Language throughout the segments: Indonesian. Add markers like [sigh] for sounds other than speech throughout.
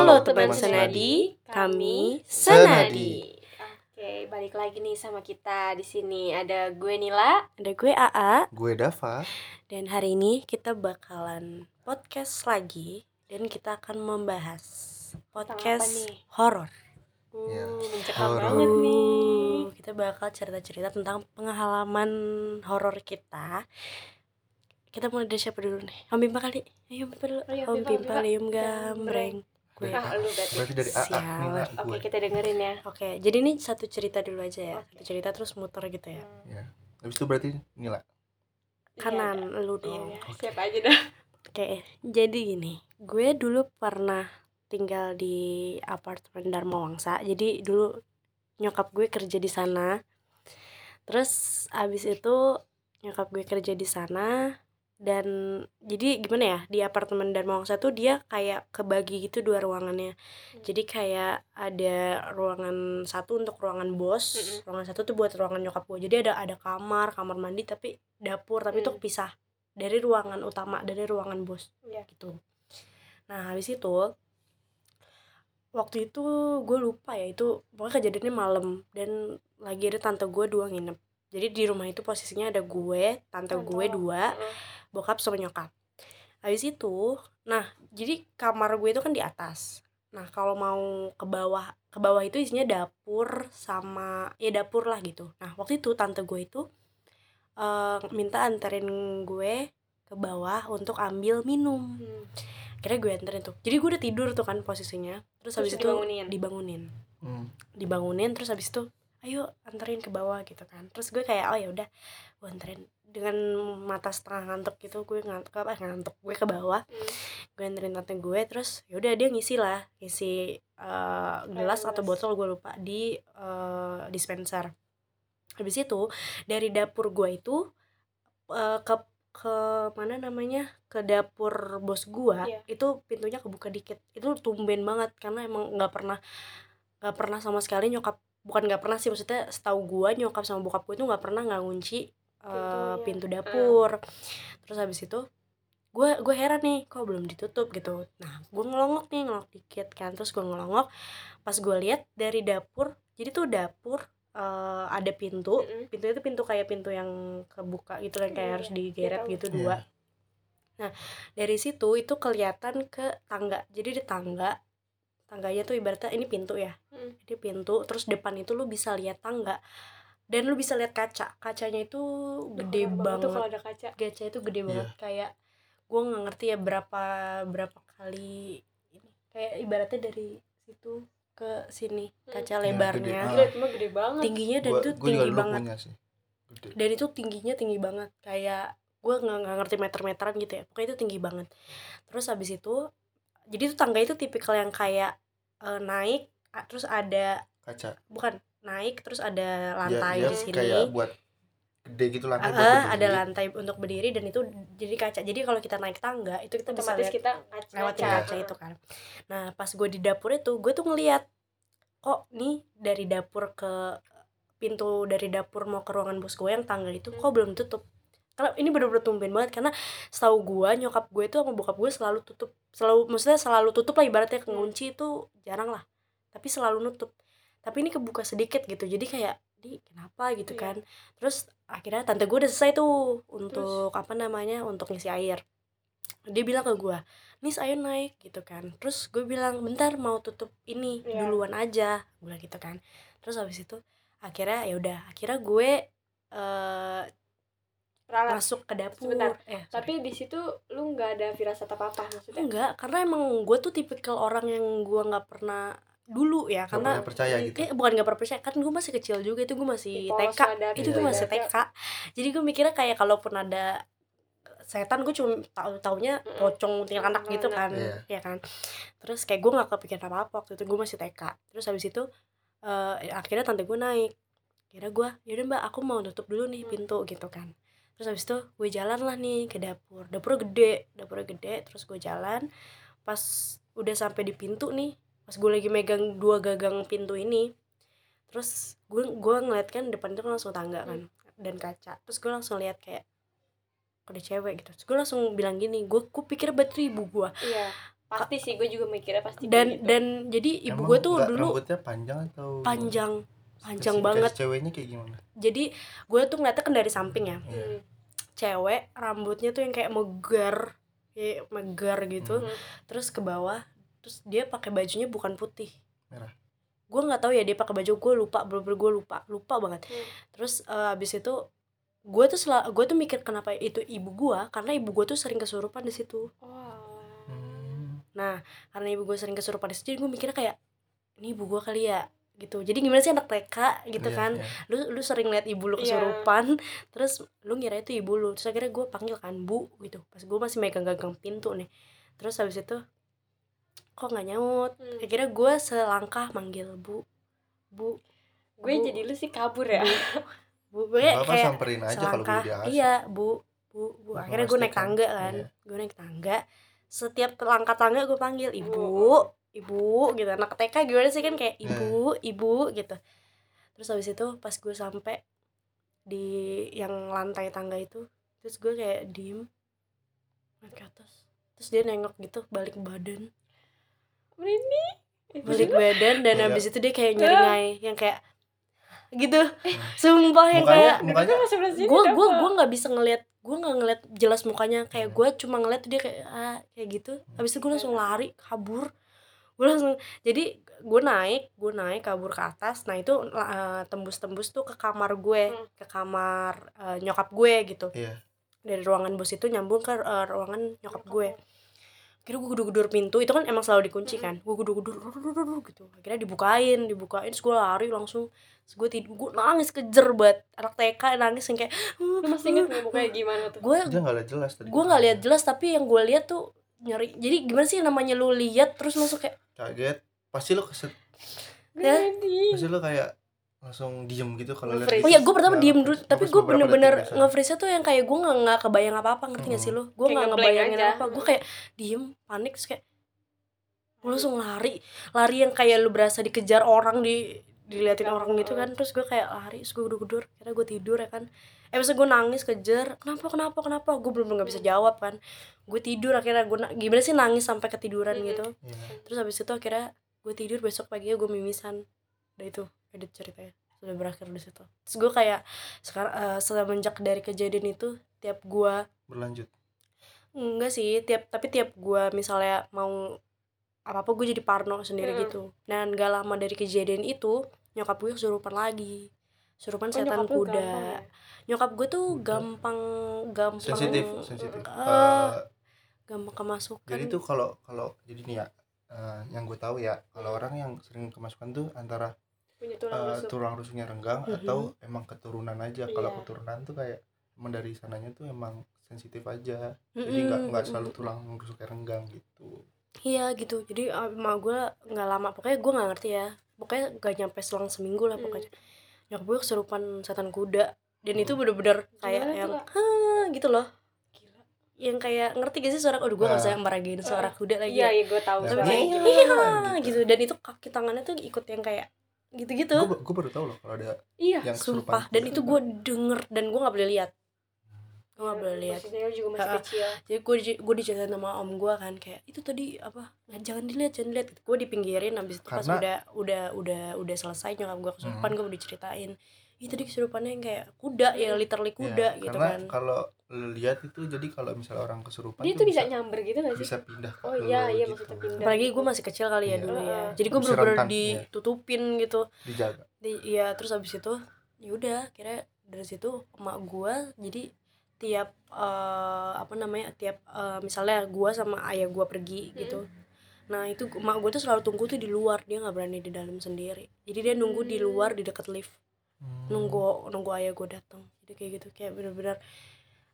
Halo teman senadi, kami senadi. Oke, balik lagi nih sama kita di sini. Ada gue Nila. Ada gue AA Gue Dava. dan hari ini kita bakalan podcast lagi dan kita akan membahas podcast horor. Ya, Uh, mencekam horor. banget nih. Uh, kita bakal cerita-cerita tentang pengalaman horor kita. Kita mulai dari siapa dulu nih? Om Pimpa kali. Ayo Pimpa dulu. Iya, Om. Lium Gambreng. Gue. Dari Ah, A. lu berarti. Berarti dari Sial. Nila Oke, kita dengerin ya. Oke, jadi ini satu cerita dulu aja ya. Satu cerita terus muter gitu ya. Ya. Habis itu berarti Nila. Kanan lu Iya, dong. iya. Siapa aja dah. Oke, jadi gini, gue dulu pernah tinggal di apartemen Dharma Wangsa. Jadi dulu nyokap gue kerja di sana. Terus abis itu nyokap gue kerja di sana dan jadi gimana ya di apartemen Dharma Wangsa tuh dia kayak kebagi gitu dua ruangannya. Jadi kayak ada ruangan satu untuk ruangan bos, Mm-mm. ruangan satu tuh buat ruangan nyokap gue. Jadi ada ada kamar, kamar mandi tapi dapur tapi itu Mm. kepisah dari ruangan utama dari ruangan bos Iya. gitu nah habis itu waktu itu gue lupa ya itu pokoknya kejadiannya malam dan lagi ada tante gue dua nginep jadi di rumah itu posisinya ada gue tante gue Tante. dua Heeh. Bokap sama nyokap. Habis itu nah jadi kamar gue itu kan di atas. Nah kalau mau ke bawah ke bawah itu isinya dapur sama ya dapur lah gitu. Nah waktu itu tante gue itu eh, minta anterin gue ke bawah untuk ambil minum. Hmm. akhirnya gue anterin tuh. Jadi gue udah tidur tuh kan posisinya. Terus, Terus habis itu dibangunin? dibangunin. Hmm. dibangunin terus habis itu ayo anterin ke bawah gitu kan. Terus gue kayak oh ya udah. Gue anterin dengan mata setengah ngantuk gitu gue ngantuk apa ngantuk gue ke bawah Hmm. gue anterin tante gue terus ya udah dia ngisi lah ngisi eh, gelas atau botol gue lupa di eh, dispenser habis itu dari dapur gue itu eh, ke ke mana namanya ke dapur bos gua Iya. itu pintunya kebuka dikit itu tumben banget karena emang nggak pernah nggak pernah sama sekali nyokap bukan nggak pernah sih maksudnya setahu gua nyokap sama bokap gue itu nggak pernah nggak ngunci eh, Pintunya. pintu dapur. Terus habis itu gue gue heran nih kok belum ditutup gitu. Nah gue ngelongok nih ngelongok dikit kan. Terus gue ngelongok. Pas gue lihat dari dapur jadi tuh dapur eh, ada pintu. Pintu itu pintu kayak pintu yang kebuka gitu kan kayak Iya, harus iya. digeret Iya, gitu tahu. dua. Nah dari situ itu kelihatan ke tangga. Jadi di tangga tangganya tuh ibaratnya ini pintu ya. Hmm. ini pintu terus depan itu lu bisa lihat tangga dan lu bisa lihat kaca kacanya itu gede Horor banget tuh kalau ada kaca. kaca itu gede banget kayak gue nggak ngerti ya berapa berapa kali ini kayak ibaratnya dari situ ke sini kaca Ya, lebarnya gede. Itu mah gede banget. tingginya dan Gua- itu gua tinggi banget. Gede. dan itu tingginya tinggi banget kayak gue nggak nggak ngerti meter-meteran gitu ya pokoknya itu tinggi banget terus habis itu jadi itu tangga itu tipikal yang kayak eh, naik a- terus ada Kaca. bukan naik terus ada Dia, lantai dia di sini kayak buat gede gitu lantai buat Ah, berdiri. ada lantai untuk berdiri dan itu jadi kaca jadi kalau kita naik tangga itu kita bisa Otomatis lihat kita ngaca. lewatin Iya. kaca itu kan nah pas gue di dapur itu gue tuh ngeliat kok nih dari dapur ke pintu dari dapur mau ke ruangan bos gue yang tangga itu kok belum tutup karena ini bener-bener tumben banget karena setahu gue nyokap gue itu sama bokap gue selalu tutup selalu maksudnya selalu tutup lah ibaratnya kunci itu jarang lah tapi selalu nutup tapi ini kebuka sedikit gitu jadi kayak di kenapa gitu Iya. kan terus akhirnya tante gue udah selesai tuh untuk apa namanya untuk ngisi air dia bilang ke gue Nis ayo naik gitu kan terus gue bilang bentar mau tutup ini Iya. duluan aja gue bilang gitu kan terus habis itu akhirnya ya udah akhirnya gue eh Ralat. masuk ke dapur Sebentar. eh sorry. Tapi di situ lu nggak ada firasat apa apa maksudnya? enggak karena emang gue tuh tipikal orang yang gue nggak pernah dulu ya Nggak karena percaya gitu. Eh, bukan gak pernah percaya kan gue masih kecil juga itu gue masih Di polos TK itu Iya, gue iya. masih TK jadi gue mikirnya kayak kalaupun ada setan gue cuma tahu taunya pocong anak gitu kan. Iya. ya kan? Terus kayak gue gak kepikiran apa apa waktu itu gue masih TK terus habis itu eh, akhirnya tante gue naik. Kira gue yaudah mbak aku mau tutup dulu nih Hmm. pintu gitu kan. Terus habis itu gue jalan lah nih ke dapur. Dapurnya gede dapurnya gede. Terus gue jalan. Pas udah sampai di pintu nih pas gue lagi megang dua gagang pintu ini terus gue gue ngeliat kan depan itu kan langsung tangga kan dan kaca terus gue langsung lihat kayak ada cewek gitu terus gue langsung bilang gini gue gue pikir batu ibu gue Iya. pasti sih gue juga mikirnya pasti dan gitu. dan jadi ibu Emang gue tuh dulu rambutnya panjang atau panjang panjang banget ceweknya kayak gimana jadi gue tuh ngeliatnya kan dari samping ya Iya. Hmm. cewek rambutnya tuh yang kayak megar kayak megar gitu Hmm. terus ke bawah terus dia pakai bajunya bukan putih Merah. gue nggak tahu ya dia pakai baju gue lupa bener gue lupa lupa banget Hmm. terus eh, abis itu gue tuh sel gue tuh mikir kenapa itu ibu gue karena ibu gue tuh sering kesurupan di situ Wah. Hmm. nah karena ibu gue sering kesurupan di situ jadi gue mikirnya kayak ini ibu gue kali ya gitu jadi gimana sih anak TK gitu Iya, kan iya. lu lu sering liat ibu lu Iya. kesurupan terus lu ngira itu ibu lu terus akhirnya gue panggil kan bu gitu pas gue masih megang-gagang pintu nih terus habis itu kok nggak nyaut Hmm. akhirnya gue selangkah manggil bu. Bu. Gue Bu. jadi lu sih kabur ya? Bu. Gue Nggak apa kayak samperin aja kalau selangkah. asik. iya bu. Bu bu. Untuk akhirnya gue naik tangga kan. Iya. gue naik tangga. Setiap langkah tangga gue panggil ibu ibu. Gitu. Anak TK gimana sih kan? Kayak Iya. ibu ibu gitu. Terus habis itu pas gue sampai di yang lantai tangga itu terus gue kayak diem naik ke atas. Terus dia nengok gitu balik badan ini balik badan dan Iya. habis itu dia kayak nyeringai yang kayak gitu. Sumpah yang mukanya kayak gue gue gue nggak bisa ngeliat gue nggak ngeliat jelas mukanya. Kayak gue cuma ngeliat tuh dia kayak ah kayak gitu. Habis itu gue langsung lari kabur. Gue langsung jadi gue naik gue naik kabur ke atas. Nah itu eh, tembus-tembus tuh ke kamar gue Hmm. ke kamar eh, nyokap gue gitu. Iya. dari ruangan bos itu nyambung ke eh, ruangan nyokap gue kira gue gudur-gudur pintu itu kan emang selalu dikunci kan. Gue gudur-gudur gitu. Akhirnya dibukain dibukain terus gue lari langsung. Terus gue tidur gue nangis kejer banget anak TK nangis yang kayak lu masih inget nggak mukanya gimana tuh? Gue dia nggak lihat jelas tadi. gue nggak lihat jelas tapi yang gue lihat tuh nyeri. Jadi gimana sih namanya lu lihat terus langsung kayak kaget. Pasti lu keset. Ya. Pasti lu kayak langsung diem gitu kalau lihat oh ya gue pertama Nah, diem dulu. tapi gue bener-bener nge-freeze tuh yang kayak gue nggak nggak kebayang apa apa ngerti gak sih lu? Gue nggak ngebayangin aja. apa gue kayak diem panik terus kayak gue langsung lari. Lari yang kayak lu berasa dikejar orang di diliatin Ya orang gitu kan. Terus gue kayak lari terus gue gudur kira gue tidur ya kan. Eh masa gue nangis kejar. Kenapa kenapa kenapa? Gue belum nggak bisa jawab kan. Gue tidur akhirnya. Gue na- gimana sih nangis sampai ketiduran Mhm. gitu? Iya. terus habis itu akhirnya gue tidur besok paginya gue mimisan. Udah itu edit ceritanya. Sudah berakhir di situ. Terus gue kayak sekarang eh, semenjak dari kejadian itu tiap gue berlanjut? Enggak sih tiap tapi tiap gue misalnya mau apa apa gue jadi parno sendiri Hmm. gitu. Dan gak lama dari kejadian itu nyokap gue kesurupan lagi. Surupan Oh, setan nyokap kuda. gampang ya? nyokap gue tuh gampang gampang sensitif sensitif. Eh, Eh, gampang kemasukan. jadi tuh kalau kalau jadi nih ya eh, yang gue tahu ya kalau orang yang sering kemasukan tuh antara punya tulang eh, rusuk tulang rusuknya renggang Mhm. atau emang keturunan aja kalau Iya. keturunan tuh kayak emang dari sananya tuh emang sensitif aja Mm-mm, jadi nggak nggak selalu tulang rusuknya renggang gitu Iya gitu, jadi emak gue nggak lama, pokoknya gue nggak ngerti ya Pokoknya gak nyampe selang seminggu lah Hmm. pokoknya Nyokap gue kesurupan setan kuda Dan itu Hmm. bener-bener kayak Gimana yang? Hah gitu loh Gila. Yang kayak ngerti gak sih suara, aduh gue gak Nah. bisa meragain suara kuda lagi iya ya iya gue tahu Nah, kayak Iya, iya gitu. gitu, dan itu kaki tangannya tuh ikut yang kayak gitu-gitu. Gue gue baru tahu loh kalau ada iya yang Sumpah, kesurupan dan itu gue denger dan gue gak boleh lihat. Gue gak boleh lihat. Juga masih kecil. Jadi gue di, gue diceritain sama om gue kan kayak itu tadi apa nggak jangan dilihat jangan dilihat. Gue dipinggirin habis itu pas Karena- udah udah udah udah selesai nyokap gue kesurupan Hmm. gue udah diceritain. Itu tadi kesurupannya yang kayak kuda ya literally kuda Iya, gitu karena kan. kalau lihat itu jadi kalau misalnya orang kesurupan dia tuh bisa nyamber gitu gak sih bisa pindah ke Oh iya, iya, gitu. maksudnya pindah. apalagi gue masih kecil kali ya Iya. dulu ya jadi gue bener-bener iya. ditutupin gitu dijaga di iya terus habis itu ya udah kira dari situ emak gue jadi tiap eh, apa namanya tiap eh, misalnya gue sama ayah gue pergi gitu nah itu emak gue tuh selalu tunggu tuh di luar dia nggak berani di dalam sendiri jadi dia nunggu di Hmm. luar di dekat lift Hmm. nunggu nunggu ayah gue datang jadi kayak gitu kayak bener-bener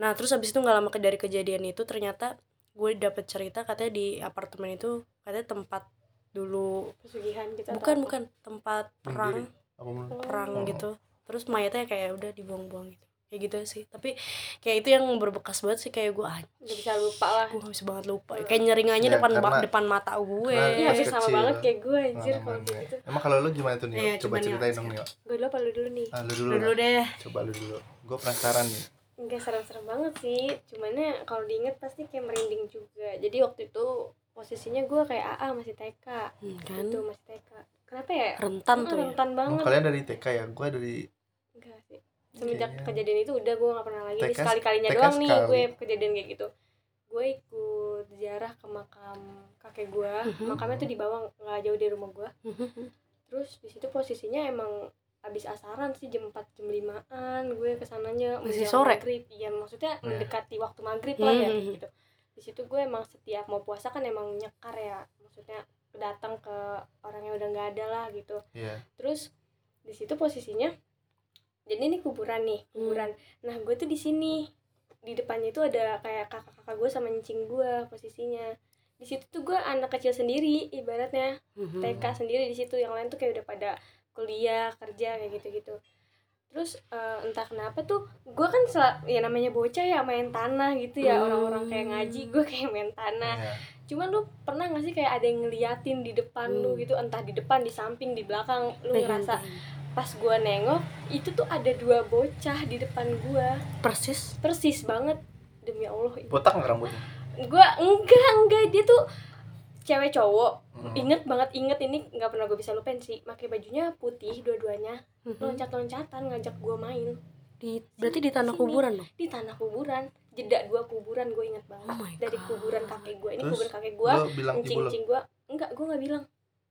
nah terus habis itu nggak lama ke dari kejadian itu ternyata gue dapet cerita katanya di apartemen itu katanya tempat dulu pesugihan gitu bukan apa? bukan tempat perang. Oh. perang Oh. gitu. Terus mayatnya kayak udah dibuang-buang gitu. Kayak gitu sih. Tapi kayak itu yang berbekas banget sih kayak gue ah nggak bisa lupa lah. Gue gak bisa banget lupa. Kayak nyeringannya Ya, depan karena- depan mata gue. iya sama banget kayak gue anjir kalau gitu. Emang kalau lu gimana tuh nih Iya, coba coba ceritain dong nih gue dulu apa lu dulu nih. Ah, lu dulu, Lu dulu deh. Coba lu dulu. Gue penasaran nih Enggak serem-serem banget sih Cuman ya kalau diinget pasti kayak merinding juga. Jadi waktu itu posisinya gue kayak AA masih TK Hmm, kan? itu masih TK kenapa ya? Rentan tuh ya? rentan Oh, banget. kalian dari TK ya? Gue dari enggak sih. Semenjak Kayaknya- kejadian itu udah gue gak pernah lagi. TK sekali kalinya TK doang nih sekali. gue kejadian kayak gitu. Gue ikut ziarah ke makam kakek gue Mhm. makamnya tuh di bawah nggak jauh dari rumah gue Mhm. terus di situ posisinya emang abis asaran sih jam 4 jam 5an gue ke sananya Masih sore? maghrib iya maksudnya Iya. mendekati waktu maghrib lah ya Hmm. gitu di situ gue emang setiap mau puasa kan emang nyekar ya maksudnya datang ke orang yang udah nggak ada lah gitu Iya. terus di situ posisinya jadi ini kuburan nih kuburan nah gue tuh di sini di depannya itu ada kayak kakak-kakak gue sama nyicing gue posisinya di situ tuh gue anak kecil sendiri ibaratnya Mhm. TK sendiri di situ yang lain tuh kayak udah pada kuliah kerja kayak gitu-gitu. Terus eh, entah kenapa tuh gue kan sel- ya namanya bocah ya main tanah gitu ya Hmm. orang-orang kayak ngaji gue kayak main tanah. Iya. cuman lu pernah gak sih kayak ada yang ngeliatin di depan lu Hmm. gitu entah di depan di samping di belakang lu Pengen, ngerasa pas gua nengok itu tuh ada dua bocah di depan gua. Persis? Persis banget demi Allah botak nggak rambutnya? Gua enggak enggak dia tuh cewek cowok Hmm. inget banget inget ini nggak pernah gue bisa lupain sih. Pakai bajunya putih dua-duanya Mhm. loncat-loncatan ngajak gua main. Di berarti di tanah Sini. kuburan dong? di tanah kuburan. Jeda dua kuburan gue inget banget. Oh dari kuburan kakek gue ini Terus, kuburan kakek gue lo encing-encing gue enggak gue nggak bilang.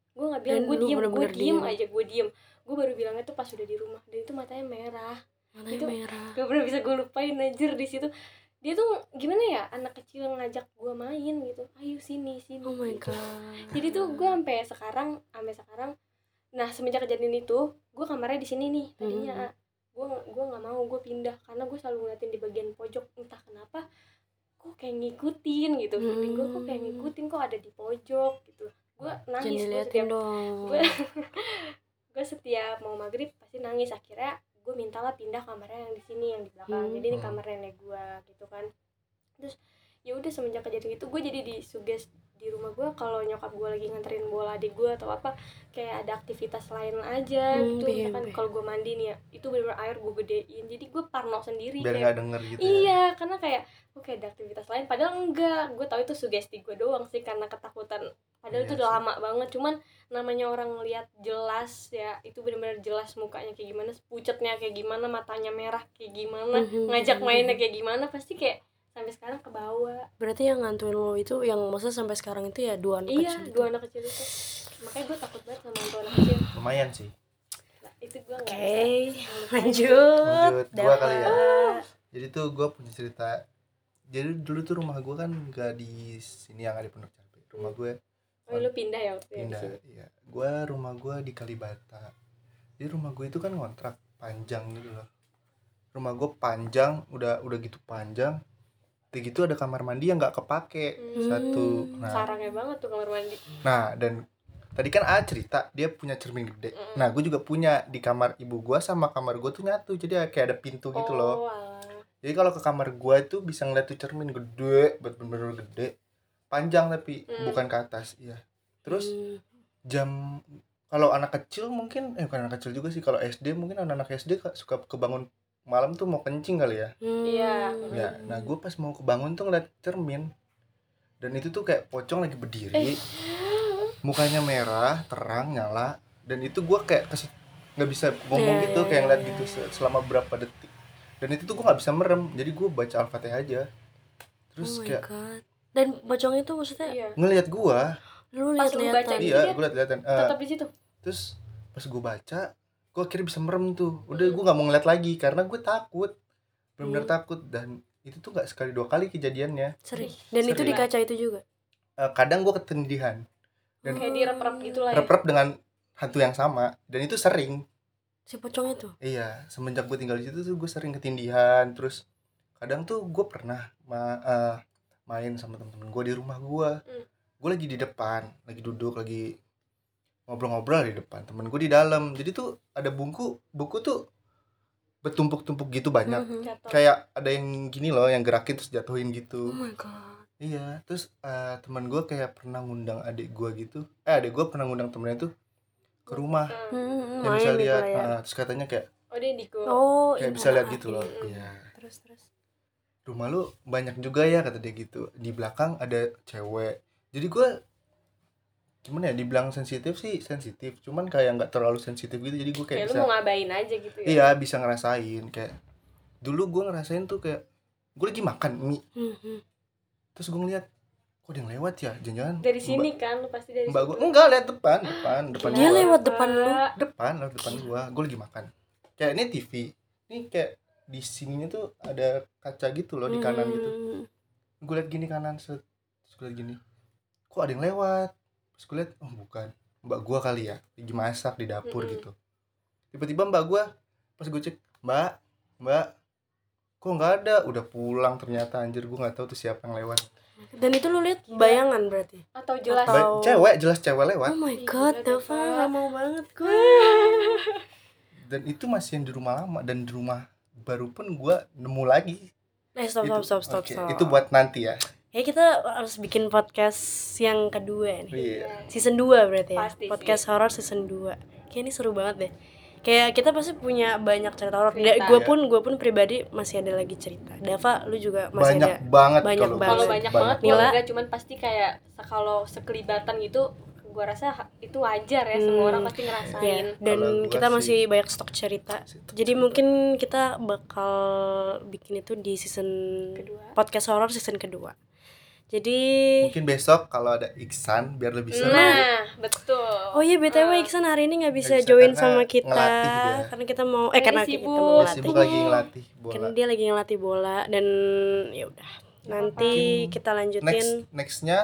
Gue nggak bilang gue diem gue diem. aja gue diem. Gue baru bilangnya tuh pas udah di rumah dan itu matanya merah. Matanya Itu- merah. gak pernah bisa gue lupain anjir di situ dia tuh gimana ya anak kecil ngajak gue main gitu. Ayo sini sini oh my gitu. god. Jadi tuh gue sampai sekarang sampai sekarang nah semenjak kejadian itu gue kamarnya di sini nih tadinya. Mhm. gue gue nggak mau gue pindah. Karena gue selalu ngeliatin di bagian pojok entah kenapa kok kayak ngikutin gitu. Feeling gue kok kayak Hmm. ngikutin kok ada di pojok gitu. Gue nangis gue setiap gue [laughs] setiap mau maghrib pasti nangis. Akhirnya gue mintalah pindah kamarnya yang di sini yang di belakang Hmm. jadi ini Hmm. kamar nenek gue gitu kan terus ya udah semenjak kejadian itu gue jadi disuges di rumah gue kalau nyokap gue lagi nganterin bola adik gue atau apa kayak ada aktivitas lain aja Hmm, gitu biar. kalau gue mandi nih ya itu bener air gue gedein jadi gue parno sendiri biar kayak nggak denger gitu ya Iya, karena kayak oke ada aktivitas lain padahal enggak. Gue tahu itu sugesti gue doang sih karena ketakutan. Padahal Iya itu udah sih. lama banget, cuman namanya orang ngelihat jelas ya, itu benar-benar jelas mukanya kayak gimana, pucetnya kayak gimana, matanya merah kayak gimana, Mhm, ngajak mhm, mainnya kayak gimana, pasti kayak sampai sekarang ke bawah. berarti yang ngantuin lo itu yang maksudnya sampai sekarang itu ya dua anak Iya, kecil itu? dua anak kecil itu. Makanya gue takut banget sama hantu anak kecil. lumayan sih. Nah, itu gue oke nggak lanjut. Lanjut, gua kali ya. Jadi tuh gue punya cerita. Jadi dulu tuh rumah gue kan nggak di sini yang ada di Pondok Cabe rumah gue Oh, lu pindah ya waktu ya pindah iya. Gue rumah gue di Kalibata. Jadi rumah gue itu kan ngontrak panjang gitu loh. Rumah gue panjang udah udah gitu panjang gitu ada kamar mandi yang nggak kepake Hmm, satu nah sarangnya banget tuh kamar mandi. nah dan tadi kan A cerita dia punya cermin gede Mm-mm. nah gue juga punya di kamar ibu gue sama kamar gue tuh nyatu jadi kayak ada pintu gitu loh Oh, alah. jadi kalau ke kamar gue itu bisa ngeliat tuh cermin gede bener-bener gede panjang tapi Hmm. bukan ke atas iya terus Hmm. jam kalau anak kecil mungkin eh bukan anak kecil juga sih kalau SD mungkin anak-anak SD ka- suka kebangun malam tuh mau kencing kali ya Hmm. Iya. ya nah gue pas mau kebangun tuh ngeliat cermin dan itu tuh kayak pocong lagi berdiri Eh. mukanya merah terang nyala dan itu gue kayak kes- nggak bisa ngomong Iya, gitu iya, kayak iya, ngeliat iya, gitu iya. se- selama berapa detik dan itu tuh gue nggak bisa merem jadi gue baca al-fatihah aja terus oh my kayak god dan pocong itu maksudnya Iya. ngelihat gue lu Pas lihat lu lihat baca gitu iya dia gue liat liatan Tetap di situ. terus pas gue baca gue akhirnya bisa merem tuh. Udah gue nggak mau ngeliat lagi karena gue takut. Benar-benar Hmm. takut. Dan itu tuh nggak sekali dua kali kejadiannya. Sering dan itu di kaca itu juga? Eh, kadang gue ketindihan. Dan Kayak direp-rep gitu lah ya. rep-rep dengan hantu yang sama. Dan itu sering. Si pocong itu iya. Semenjak gue tinggal di situ tuh gue sering ketindihan. Terus kadang tuh gue pernah ma- eh, main sama temen-temen gue di rumah gue Hmm. gue lagi di depan lagi duduk lagi ngobrol-ngobrol di depan temen gue di dalam jadi tuh ada buku buku tuh bertumpuk-tumpuk gitu banyak Mhm. Jatuh. kayak ada yang gini loh yang gerakin terus jatuhin oh gitu my god iya terus eh, teman gue kayak pernah ngundang adik gue gitu eh adik gue pernah ngundang temennya tuh ke rumah Hmm. Hmm, yang bisa gitu lihat ya. eh, terus katanya kayak Oh, dia indigo. oh kayak iya. bisa lihat gitu loh Hmm. iya terus terus rumah lu banyak juga ya kata dia gitu di belakang ada cewek jadi gue gimana ya dibilang sensitif sih sensitif. Cuman kayak nggak terlalu sensitif gitu. Jadi gue kayak kayak lu bisa mau ngabain aja gitu ya? Iya bisa ngerasain. Kayak dulu gue ngerasain tuh kayak gue lagi makan mie. Mhm. terus gue ngeliat kok ada yang lewat ya? Jangan-jangan dari sini kan lu pasti dari mbak gue enggak lihat depan depan [gasps] depan Dia gua. lewat depan lu. Depan lewat depan gua. Gue lagi makan. Kayak ini TV ini kayak di sininya tuh ada kaca gitu loh di kanan gitu. Mhm. gue liat gini kanan set. Terus gue liat gini. Kok ada yang lewat terus gue liat oh bukan. Mbak gua kali ya lagi masak di dapur Mm-mm. gitu. Tiba-tiba mbak gua pas gue cek mbak mbak kok nggak ada? Udah pulang ternyata anjir gue nggak tahu tuh siapa yang lewat. Dan itu lu lihat bayangan berarti? Atau jelas? Atau- Ba- cewek jelas cewek lewat. Oh my god Dava gak mau banget [laughs] gue dan itu masih yang di rumah lama dan di rumah baru pun gua nemu lagi. Eh stop Itu- stop stop stop, stop. itu buat nanti ya ya kita harus bikin podcast yang kedua nih. Iya. Season 2 berarti ya? Pasti sih. podcast horror season 2 kayak ini seru banget deh. Kayak kita pasti punya banyak cerita horor gue Iya. pun gue pun pribadi masih ada lagi cerita. Dava lu juga masih banyak ada? banget banyak kalau banget. kalau banyak banget gua enggak cuman pasti kayak kalau sekelibatan gitu gua rasa itu wajar ya semua Hmm. orang pasti ya ngerasain dan Kalau gua kita sih- masih banyak stok cerita. Jadi mungkin kita bakal bikin itu di season Kedua. podcast horror season kedua jadi mungkin besok kalau ada Iksan biar lebih seru. Nah betul. Oh iya BTW Eh, Iksan hari ini nggak bisa bisa join sama kita karena kita mau eh karena kita mau ngelatih. sibuk lagi ngelatih bola. Karena dia lagi ngelatih bola dan ya udah nanti Mungkin kita lanjutin. next nextnya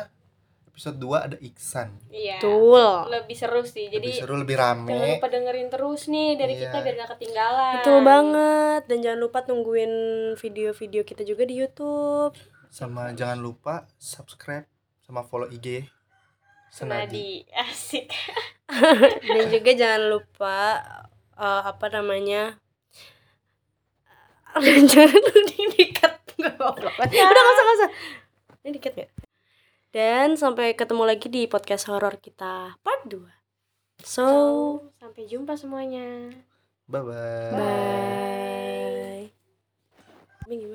episode 2 ada Iksan. Iya. Betul. lebih seru sih lebih jadi seru lebih jangan rame lupa dengerin terus nih dari Iya. kita biar gak ketinggalan. Betul banget. Dan jangan lupa tungguin video-video kita juga di YouTube. Sama jangan lupa subscribe sama follow IG Senadi. Senadi. Asik. [laughs] Dan juga jangan lupa eh, apa namanya dan [laughs] jangan ini dikat nggak apa-apa. Udah nggak usah nggak usah. Ini dikat nggak? Dan sampai ketemu lagi di podcast horor kita part 2 so sampai jumpa semuanya. Bye bye. Bye gimana